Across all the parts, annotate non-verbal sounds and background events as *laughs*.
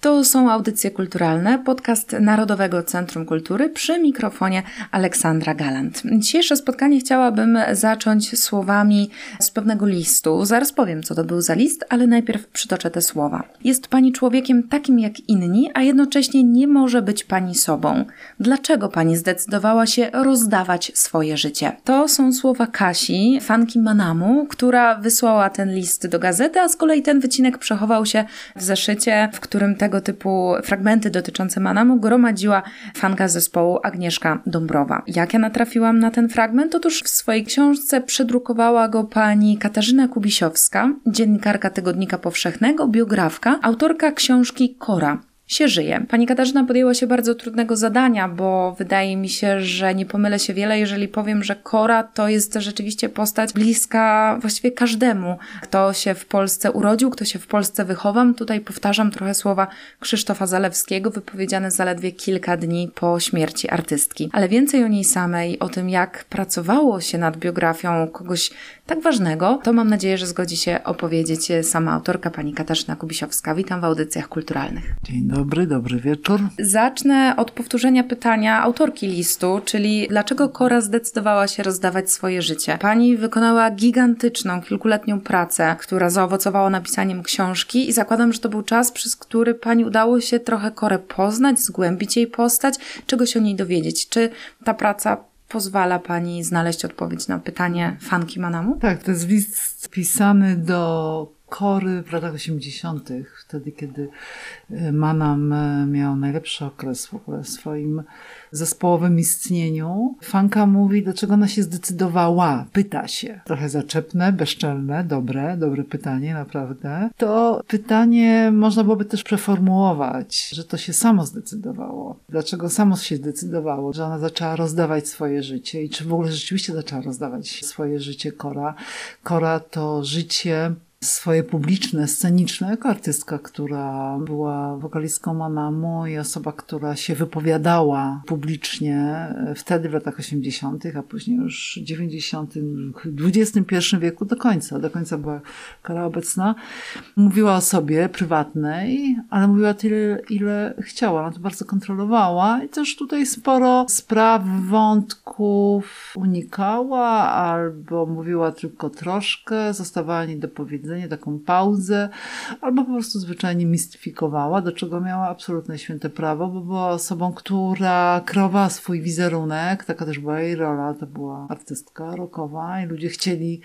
To są audycje kulturalne, podcast Narodowego Centrum Kultury przy mikrofonie Aleksandra Galant. Dzisiejsze spotkanie chciałabym zacząć słowami z pewnego listu. Zaraz powiem, co to był za list, ale najpierw przytoczę te słowa. Jest pani człowiekiem takim jak inni, a jednocześnie nie może być pani sobą. Dlaczego pani zdecydowała się rozdawać swoje życie? To są słowa Kasi, fanki Manamu, która wysłała ten list do gazety, a z kolei ten wycinek przechował się w zeszycie, w którym te tego typu fragmenty dotyczące Manamu gromadziła fanka zespołu Agnieszka Dąbrowa. Jak ja natrafiłam na ten fragment? Otóż w swojej książce przedrukowała go pani Katarzyna Kubisiowska, dziennikarka Tygodnika Powszechnego, biografka, autorka książki Kora się żyje. Pani Katarzyna podjęła się bardzo trudnego zadania, bo wydaje mi się, że nie pomylę się wiele, jeżeli powiem, że Kora to jest rzeczywiście postać bliska właściwie każdemu, kto się w Polsce urodził, kto się w Polsce wychował. Tutaj powtarzam trochę słowa Krzysztofa Zalewskiego, wypowiedziane zaledwie kilka dni po śmierci artystki. Ale więcej o niej samej, o tym jak pracowało się nad biografią kogoś tak ważnego, to mam nadzieję, że zgodzi się opowiedzieć sama autorka, pani Katarzyna Kubisiowska. Witam w audycjach kulturalnych. Dzień dobry dobry, dobry wieczór. Zacznę od powtórzenia pytania autorki listu, czyli dlaczego Kora zdecydowała się rozdawać swoje życie? Pani wykonała gigantyczną, kilkuletnią pracę, która zaowocowała napisaniem książki i zakładam, że to był czas, przez który pani udało się trochę Korę poznać, zgłębić jej postać, czegoś o niej dowiedzieć. Czy ta praca pozwala Pani znaleźć odpowiedź na pytanie fanki Manamu? Tak, to jest list pisany do kory w latach 80., wtedy kiedy e, Manam e, miał najlepszy okres w ogóle w swoim zespołowym istnieniu. Fanka mówi, dlaczego ona się zdecydowała, pyta się. Trochę zaczepne, bezczelne, dobre, dobre pytanie, naprawdę. To pytanie można byłoby też przeformułować, że to się samo zdecydowało. Dlaczego samo się zdecydowało, że ona zaczęła rozdawać swoje życie i czy w ogóle rzeczywiście zaczęła rozdawać swoje życie Kora. Kora to życie swoje publiczne, sceniczne, jako artystka, która była wokalistką Manamu i osoba, która się wypowiadała publicznie wtedy w latach 80., a później już w 90., XXI wieku do końca, do końca była kara obecna. Mówiła o sobie prywatnej, ale mówiła tyle, ile chciała. Ona to bardzo kontrolowała i też tutaj sporo spraw, wątków unikała albo mówiła tylko troszkę, zostawała niedopowiedzenia powiedzenie, taką pauzę, albo po prostu zwyczajnie mistyfikowała, do czego miała absolutne święte prawo, bo była osobą, która kreowała swój wizerunek, taka też była jej rola, to była artystka rockowa i ludzie chcieli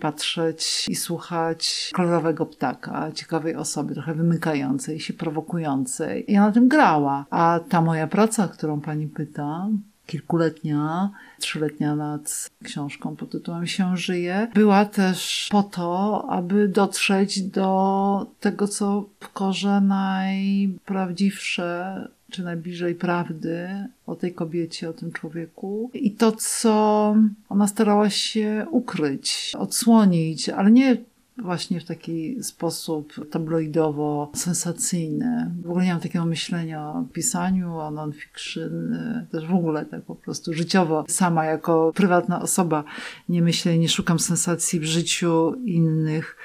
patrzeć i słuchać kolorowego ptaka, ciekawej osoby, trochę wymykającej się, prowokującej. I ona tym grała. A ta moja praca, którą pani pyta, kilkuletnia, trzyletnia nad książką pod tytułem Się żyje, była też po to, aby dotrzeć do tego, co w korze najprawdziwsze czy najbliżej prawdy o tej kobiecie, o tym człowieku. I to, co ona starała się ukryć, odsłonić, ale nie właśnie w taki sposób tabloidowo-sensacyjny. W ogóle nie mam takiego myślenia o pisaniu, o non-fiction, też w ogóle tak po prostu życiowo. Sama jako prywatna osoba nie myślę, nie szukam sensacji w życiu innych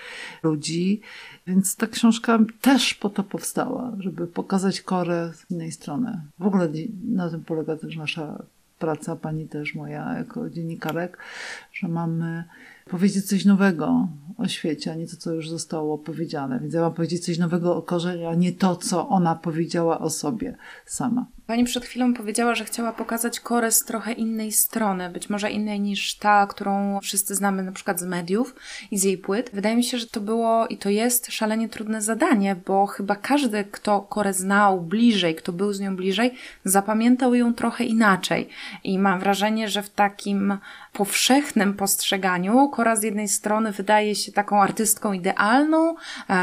ludzi. Więc ta książka też po to powstała, żeby pokazać Korę z innej strony. W ogóle na tym polega też nasza praca, pani też moja jako dziennikarek, że mamy powiedzieć coś nowego o świecie, a nie to, co już zostało powiedziane. Więc ja mam powiedzieć coś nowego o Korze, a nie to, co ona powiedziała o sobie sama. Pani przed chwilą powiedziała, że chciała pokazać Korę z trochę innej strony, być może innej niż ta, którą wszyscy znamy na przykład z mediów i z jej płyt. Wydaje mi się, że to było i to jest szalenie trudne zadanie, bo chyba każdy, kto Korę znał bliżej, kto był z nią bliżej, zapamiętał ją trochę inaczej. I mam wrażenie, że w takim powszechnym postrzeganiu Kora z jednej strony wydaje się taką artystką idealną,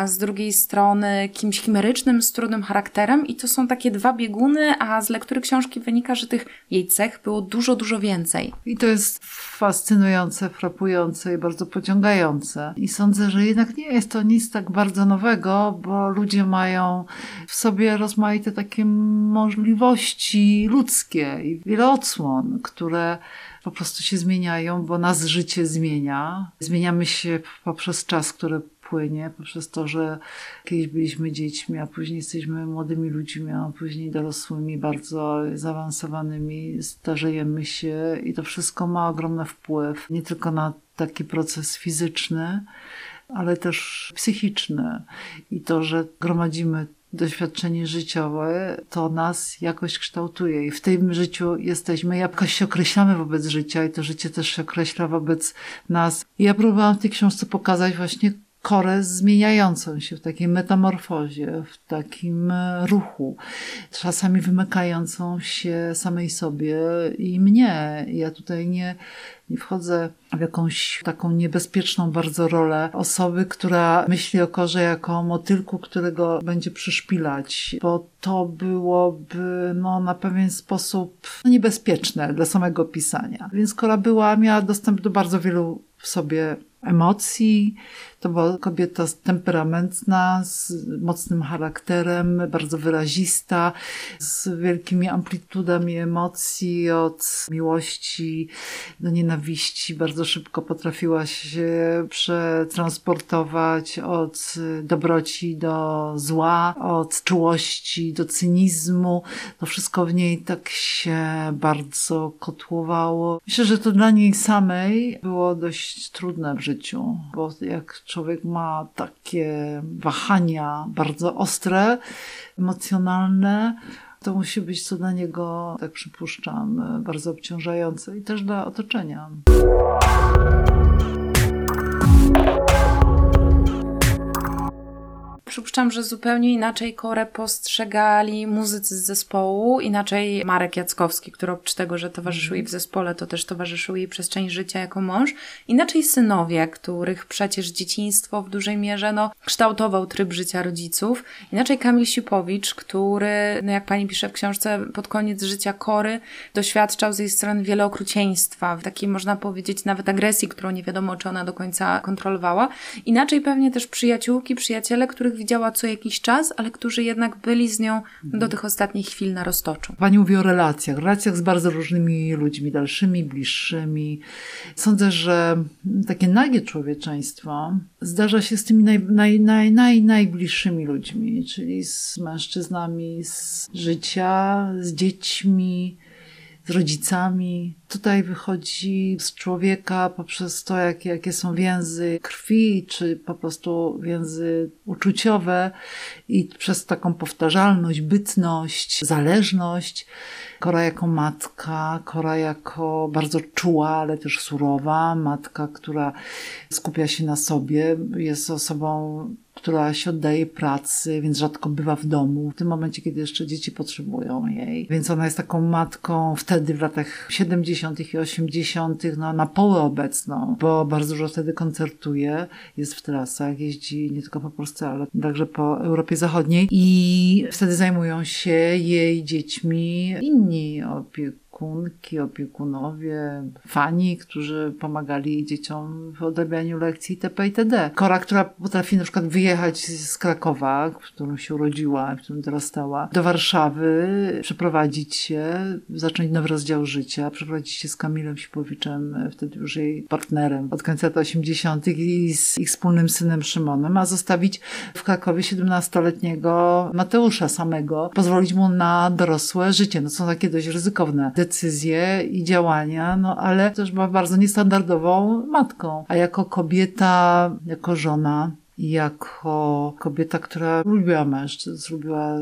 z drugiej strony kimś chimerycznym, z trudnym charakterem i to są takie dwa bieguny, a z lektury książki wynika, że tych jej cech było dużo, dużo więcej. I to jest fascynujące, frapujące i bardzo pociągające. I sądzę, że jednak nie jest to nic tak bardzo nowego, bo ludzie mają w sobie rozmaite takie możliwości ludzkie i wiele odsłon, które po prostu się zmieniają, bo nas życie zmienia. Zmieniamy się poprzez czas, który płynie, poprzez to, że kiedyś byliśmy dziećmi, a później jesteśmy młodymi ludźmi, a później dorosłymi, bardzo zaawansowanymi, starzejemy się i to wszystko ma ogromny wpływ nie tylko na taki proces fizyczny, ale też psychiczny. I to, że gromadzimy doświadczenie życiowe, to nas jakoś kształtuje i w tym życiu jesteśmy, jakoś się określamy wobec życia i to życie też się określa wobec nas. I ja próbowałam w tej książce pokazać właśnie korę zmieniającą się w takiej metamorfozie, w takim e, ruchu, czasami wymykającą się samej sobie i mnie. Ja tutaj nie, nie wchodzę w jakąś taką niebezpieczną bardzo rolę osoby, która myśli o korze jako o motylku, którego będzie przyszpilać, bo to byłoby no, na pewien sposób niebezpieczne dla samego pisania. Więc kora była, miała dostęp do bardzo wielu w sobie emocji. To była kobieta temperamentna, z mocnym charakterem, bardzo wyrazista, z wielkimi amplitudami emocji, od miłości do nienawiści. Bardzo szybko potrafiła się przetransportować od dobroci do zła, od czułości do cynizmu. To wszystko w niej tak się bardzo kotłowało. Myślę, że to dla niej samej było dość trudne w życiu, bo jak człowiek ma takie wahania bardzo ostre, emocjonalne, to musi być to dla niego, tak przypuszczam, bardzo obciążające i też dla otoczenia. Przypuszczam, że zupełnie inaczej Korę postrzegali muzycy z zespołu, inaczej Marek Jackowski, który oprócz tego, że towarzyszył jej w zespole, to też towarzyszył jej przez część życia jako mąż. Inaczej synowie, których przecież dzieciństwo w dużej mierze no, kształtował tryb życia rodziców. Inaczej Kamil Sipowicz, który, no jak pani pisze w książce, pod koniec życia Kory doświadczał z jej strony wiele okrucieństwa, takiej można powiedzieć nawet agresji, którą nie wiadomo, czy ona do końca kontrolowała. Inaczej pewnie też przyjaciółki, przyjaciele, których widziała co jakiś czas, ale którzy jednak byli z nią do tych ostatnich chwil na roztoczu. Pani mówi o relacjach, relacjach z bardzo różnymi ludźmi, dalszymi, bliższymi. Sądzę, że takie nagie człowieczeństwo zdarza się z tymi naj, naj, naj, naj, najbliższymi ludźmi, czyli z mężczyznami z życia, z dziećmi, z rodzicami. Tutaj wychodzi z człowieka poprzez to, jak, jakie są więzy krwi, czy po prostu więzy uczuciowe i przez taką powtarzalność, bytność, zależność. Kora jako matka, Kora jako bardzo czuła, ale też surowa, matka, która skupia się na sobie, jest osobą która się oddaje pracy, więc rzadko bywa w domu, w tym momencie, kiedy jeszcze dzieci potrzebują jej. Więc ona jest taką matką wtedy w latach 70. i 80., no na połę obecną, bo bardzo dużo wtedy koncertuje, jest w trasach, jeździ nie tylko po Polsce, ale także po Europie Zachodniej i wtedy zajmują się jej dziećmi inni opiekunowie opiekunki, opiekunowie, fani, którzy pomagali dzieciom w odrabianiu lekcji itp. itd. Kora, która potrafi na przykład wyjechać z Krakowa, w którym się urodziła, w którym dorastała, do Warszawy, przeprowadzić się, zacząć nowy rozdział życia, przeprowadzić się z Kamilem Sipowiczem, wtedy już jej partnerem od końca lat 80. i z ich wspólnym synem Szymonem, a zostawić w Krakowie 17-letniego Mateusza samego, pozwolić mu na dorosłe życie. No są takie dość ryzykowne decyzje i działania, no ale też była bardzo niestandardową matką. A jako kobieta, jako żona, jako kobieta, która lubiła mężczyzn, lubiła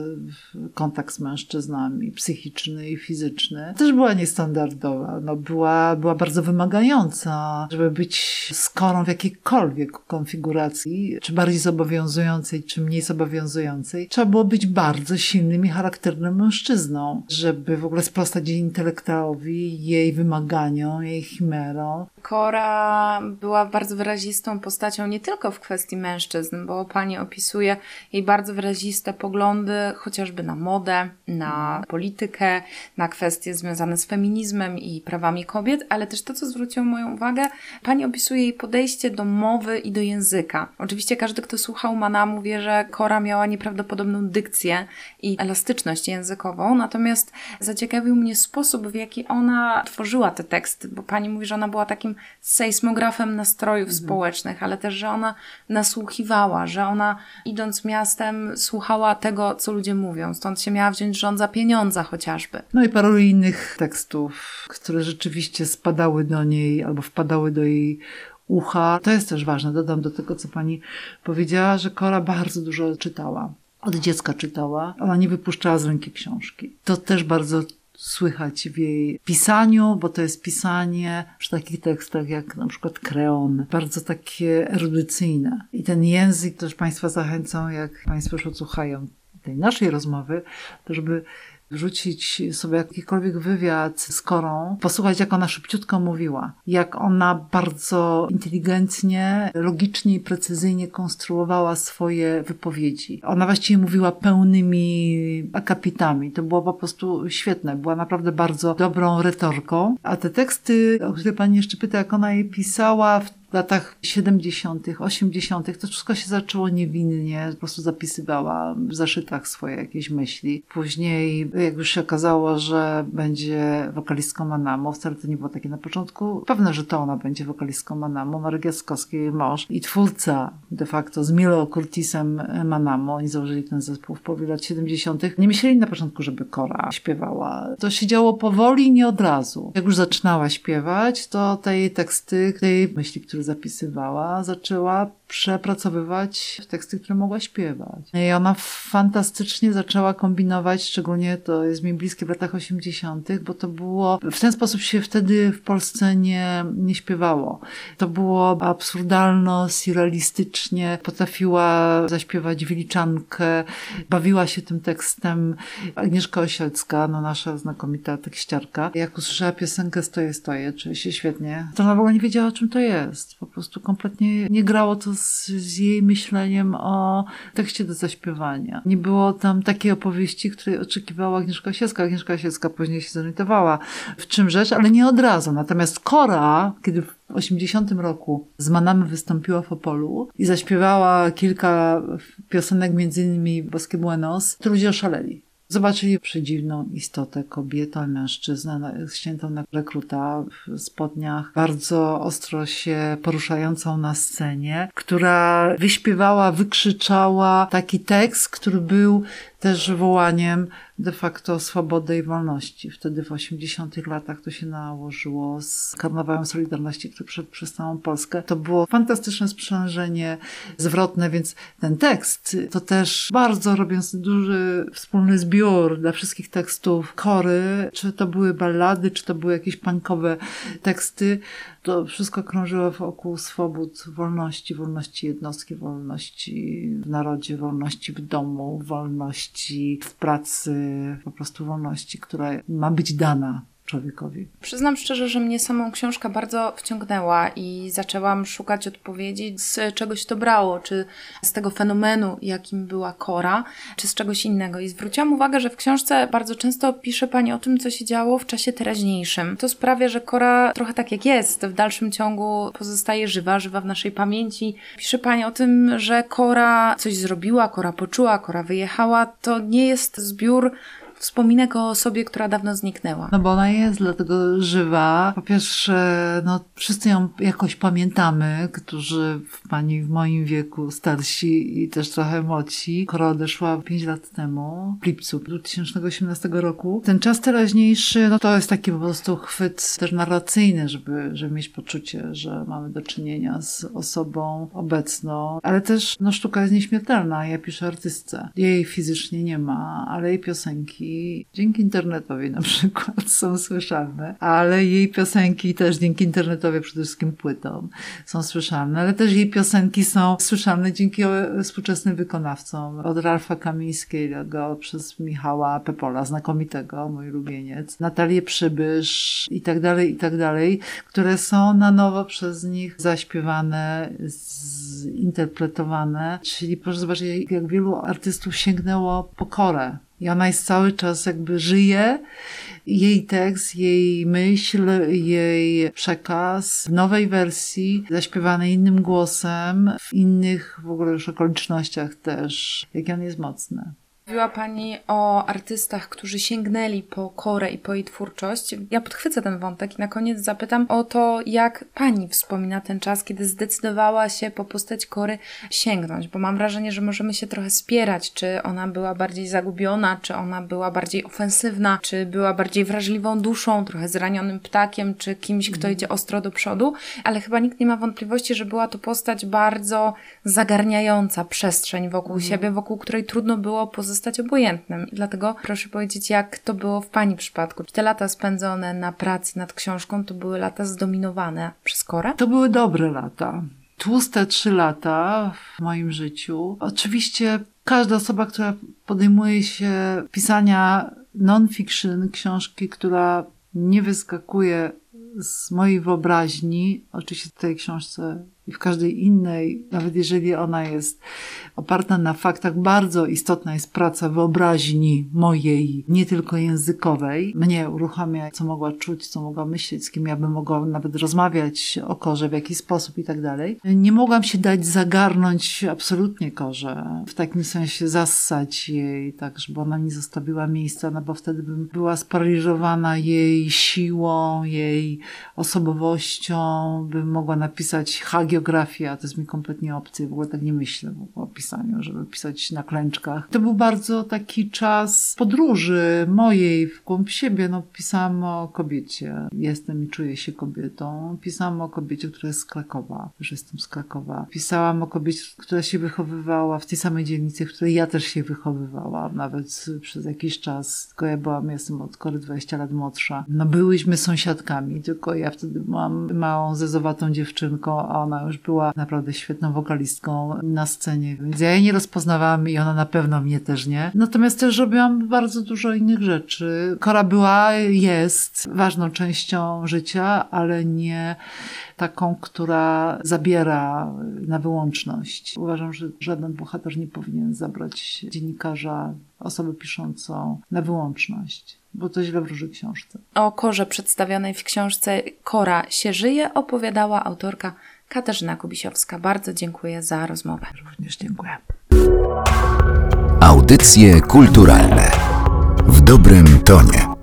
kontakt z mężczyznami, psychiczny i fizyczny, też była niestandardowa. No, była, była bardzo wymagająca, żeby być skorą w jakiejkolwiek konfiguracji, czy bardziej zobowiązującej, czy mniej zobowiązującej. Trzeba było być bardzo silnym i charakternym mężczyzną, żeby w ogóle sprostać jej intelektualowi, jej wymaganiom, jej chimerom. Kora była bardzo wyrazistą postacią nie tylko w kwestii mężczyzn, mężczyzn, bo pani opisuje jej bardzo wyraziste poglądy chociażby na modę, na politykę, na kwestie związane z feminizmem i prawami kobiet, ale też to, co zwróciło moją uwagę, pani opisuje jej podejście do mowy i do języka. Oczywiście każdy, kto słuchał Manamu wie, że Kora miała nieprawdopodobną dykcję i elastyczność językową, natomiast zaciekawił mnie sposób, w jaki ona tworzyła te teksty, bo pani mówi, że ona była takim sejsmografem nastrojów mhm. społecznych, ale też, że ona nasłuchiwała, że ona idąc miastem słuchała tego, co ludzie mówią. Stąd się miała wziąć rząd za pieniądze chociażby. No i paru innych tekstów, które rzeczywiście spadały do niej albo wpadały do jej ucha. To jest też ważne. Dodam do tego, co pani powiedziała, że Kora bardzo dużo czytała. Od dziecka czytała. Ona nie wypuszczała z ręki książki. To też bardzo słychać w jej pisaniu, bo to jest pisanie przy takich tekstach jak na przykład Kreon, bardzo takie erudycyjne. I ten język też Państwa zachęcą, jak Państwo już odsłuchają tej naszej rozmowy, to żeby wrzucić sobie jakikolwiek wywiad z Korą, posłuchać jak ona szybciutko mówiła, jak ona bardzo inteligentnie, logicznie i precyzyjnie konstruowała swoje wypowiedzi. Ona właściwie mówiła pełnymi akapitami. To było po prostu świetne. Była naprawdę bardzo dobrą retorką. A te teksty, o które pani jeszcze pyta, jak ona je pisała, w w latach 70., 80., to wszystko się zaczęło niewinnie, po prostu zapisywała w zaszytach swoje jakieś myśli. Później, jak już się okazało, że będzie wokalistką Manamo, wcale to nie było takie na początku, pewne, że to ona będzie wokalistką Manamo, Marek Jaskowski, jej mąż i twórca de facto z Milo Curtisem Manamo, oni założyli ten zespół w połowie lat 70., nie myśleli na początku, żeby Kora śpiewała. To się działo powoli, nie od razu. Jak już zaczynała śpiewać, to te jej teksty, te jej myśli, które zapisywała, zaczęła przepracowywać teksty, które mogła śpiewać. I ona fantastycznie zaczęła kombinować, szczególnie to jest mi bliskie w latach 80., bo to było, w ten sposób się wtedy w Polsce nie, nie śpiewało. To było absurdalno, surrealistycznie, potrafiła zaśpiewać Wiliczankę, bawiła się tym tekstem. Agnieszka Osielska, no nasza znakomita tekściarka, jak usłyszała piosenkę Stoję, stoję, czuje się świetnie, to ona w ogóle nie wiedziała, o czym to jest. Prostu kompletnie nie grało to z, z jej myśleniem o tekście do zaśpiewania. Nie było tam takiej opowieści, której oczekiwała Agnieszka Sielska. Agnieszka Sielska później się zorientowała, w czym rzecz, ale nie od razu. Natomiast Kora, kiedy w 80 roku z Manamy wystąpiła w Opolu i zaśpiewała kilka piosenek, między innymi Boskie Buenos, to ludzie oszaleli. Zobaczyli przedziwną istotę, kobietę, mężczyznę, ściętą na rekruta w spodniach, bardzo ostro się poruszającą na scenie, która wyśpiewała, wykrzyczała taki tekst, który był też wołaniem de facto swobody i wolności. Wtedy w 80 latach to się nałożyło z karnawałem Solidarności, który przed przez całą Polskę. To było fantastyczne sprzężenie zwrotne, więc ten tekst to też bardzo robiąc duży wspólny zbiór dla wszystkich tekstów chory, czy to były ballady, czy to były jakieś punkowe teksty, to wszystko krążyło wokół swobód, wolności, wolności jednostki, wolności w narodzie, wolności w domu, wolności w pracy, po prostu wolności, która ma być dana człowiekowi. Przyznam szczerze, że mnie samą książka bardzo wciągnęła i zaczęłam szukać odpowiedzi, z czegoś to brało, czy z tego fenomenu, jakim była Kora, czy z czegoś innego. I zwróciłam uwagę, że w książce bardzo często pisze Pani o tym, co się działo w czasie teraźniejszym. To sprawia, że Kora trochę tak jak jest, w dalszym ciągu pozostaje żywa, żywa w naszej pamięci. Pisze Pani o tym, że Kora coś zrobiła, Kora poczuła, Kora wyjechała. To nie jest zbiór wspominek o osobie, która dawno zniknęła. No bo ona jest dlatego żywa. Po pierwsze, no wszyscy ją jakoś pamiętamy, którzy w pani w moim wieku, starsi i też trochę młodsi. Kora odeszła 5 lat temu, w lipcu 2018 roku. Ten czas teraźniejszy, no to jest taki po prostu chwyt też narracyjny, żeby, żeby mieć poczucie, że mamy do czynienia z osobą obecną, ale też no sztuka jest nieśmiertelna. Ja piszę artystce. Jej fizycznie nie ma, ale jej piosenki piosenki dzięki internetowi na przykład *laughs* są słyszalne, ale jej piosenki też dzięki internetowi, przede wszystkim płytom, są słyszalne, ale też jej piosenki są słyszalne dzięki współczesnym wykonawcom. Od Ralfa Kamińskiego przez Michała Pepola, znakomitego, mój ulubieniec, Natalię Przybysz i tak dalej, i tak dalej, które są na nowo przez nich zaśpiewane, zinterpretowane. Czyli proszę zobaczyć, jak wielu artystów sięgnęło po korę. I ona jest cały czas jakby żyje. Jej tekst, jej myśl, jej przekaz w nowej wersji, zaśpiewany innym głosem, w innych w ogóle już okolicznościach też. Jak on jest mocny. Mówiła Pani o artystach, którzy sięgnęli po Korę i po jej twórczość. Ja podchwycę ten wątek i na koniec zapytam o to, jak Pani wspomina ten czas, kiedy zdecydowała się po postać Kory sięgnąć, bo mam wrażenie, że możemy się trochę spierać, czy ona była bardziej zagubiona, czy ona była bardziej ofensywna, czy była bardziej wrażliwą duszą, trochę zranionym ptakiem, czy kimś, kto idzie ostro do przodu, ale chyba nikt nie ma wątpliwości, że była to postać bardzo zagarniająca przestrzeń wokół siebie, wokół której trudno było pozostać pozostać obojętnym. Dlatego proszę powiedzieć, jak to było w Pani przypadku? Czy te lata spędzone na pracy nad książką to były lata zdominowane przez Korę? To były dobre lata. Tłuste trzy lata w moim życiu. Oczywiście każda osoba, która podejmuje się pisania non-fiction, książki, która nie wyskakuje z mojej wyobraźni, oczywiście w tej książce i w każdej innej, nawet jeżeli ona jest oparta na faktach, bardzo istotna jest praca wyobraźni mojej, nie tylko językowej. Mnie uruchamia, co mogła czuć, co mogła myśleć, z kim ja bym mogła nawet rozmawiać o korze, w jaki sposób i tak dalej. Nie mogłam się dać zagarnąć absolutnie korze, w takim sensie zassać jej, tak, żeby ona nie zostawiła miejsca, no bo wtedy bym była sparaliżowana jej siłą, jej osobowością, bym mogła napisać hagiografia, to jest mi kompletnie obcy, w ogóle tak nie myślę o pisaniu, żeby pisać na klęczkach. To był bardzo taki czas podróży mojej w głąb siebie. No, pisałam o kobiecie. Jestem i czuję się kobietą. Pisałam o kobiecie, która jest z Krakowa, że jestem z Krakowa. Pisałam o kobiecie, która się wychowywała w tej samej dzielnicy, w której ja też się wychowywałam, nawet przez jakiś czas. Tylko ja byłam, jestem od kory 20 lat młodsza. No byłyśmy sąsiadkami, tylko ja wtedy byłam małą, zezowatą dziewczynką, a ona już była naprawdę świetną wokalistką na scenie, więc ja jej nie rozpoznawałam i ona na pewno mnie też nie. Natomiast też robiłam bardzo dużo innych rzeczy. Kora była, jest ważną częścią życia, ale nie taką, która zabiera na wyłączność. Uważam, że żaden bohater nie powinien zabrać dziennikarza, osobę piszącą na wyłączność bo to źle wróży książce. O korze przedstawionej w książce Kora się żyje opowiadała autorka Katarzyna Kubisiowska. Bardzo dziękuję za rozmowę. Również dziękuję. Audycje kulturalne w dobrym tonie.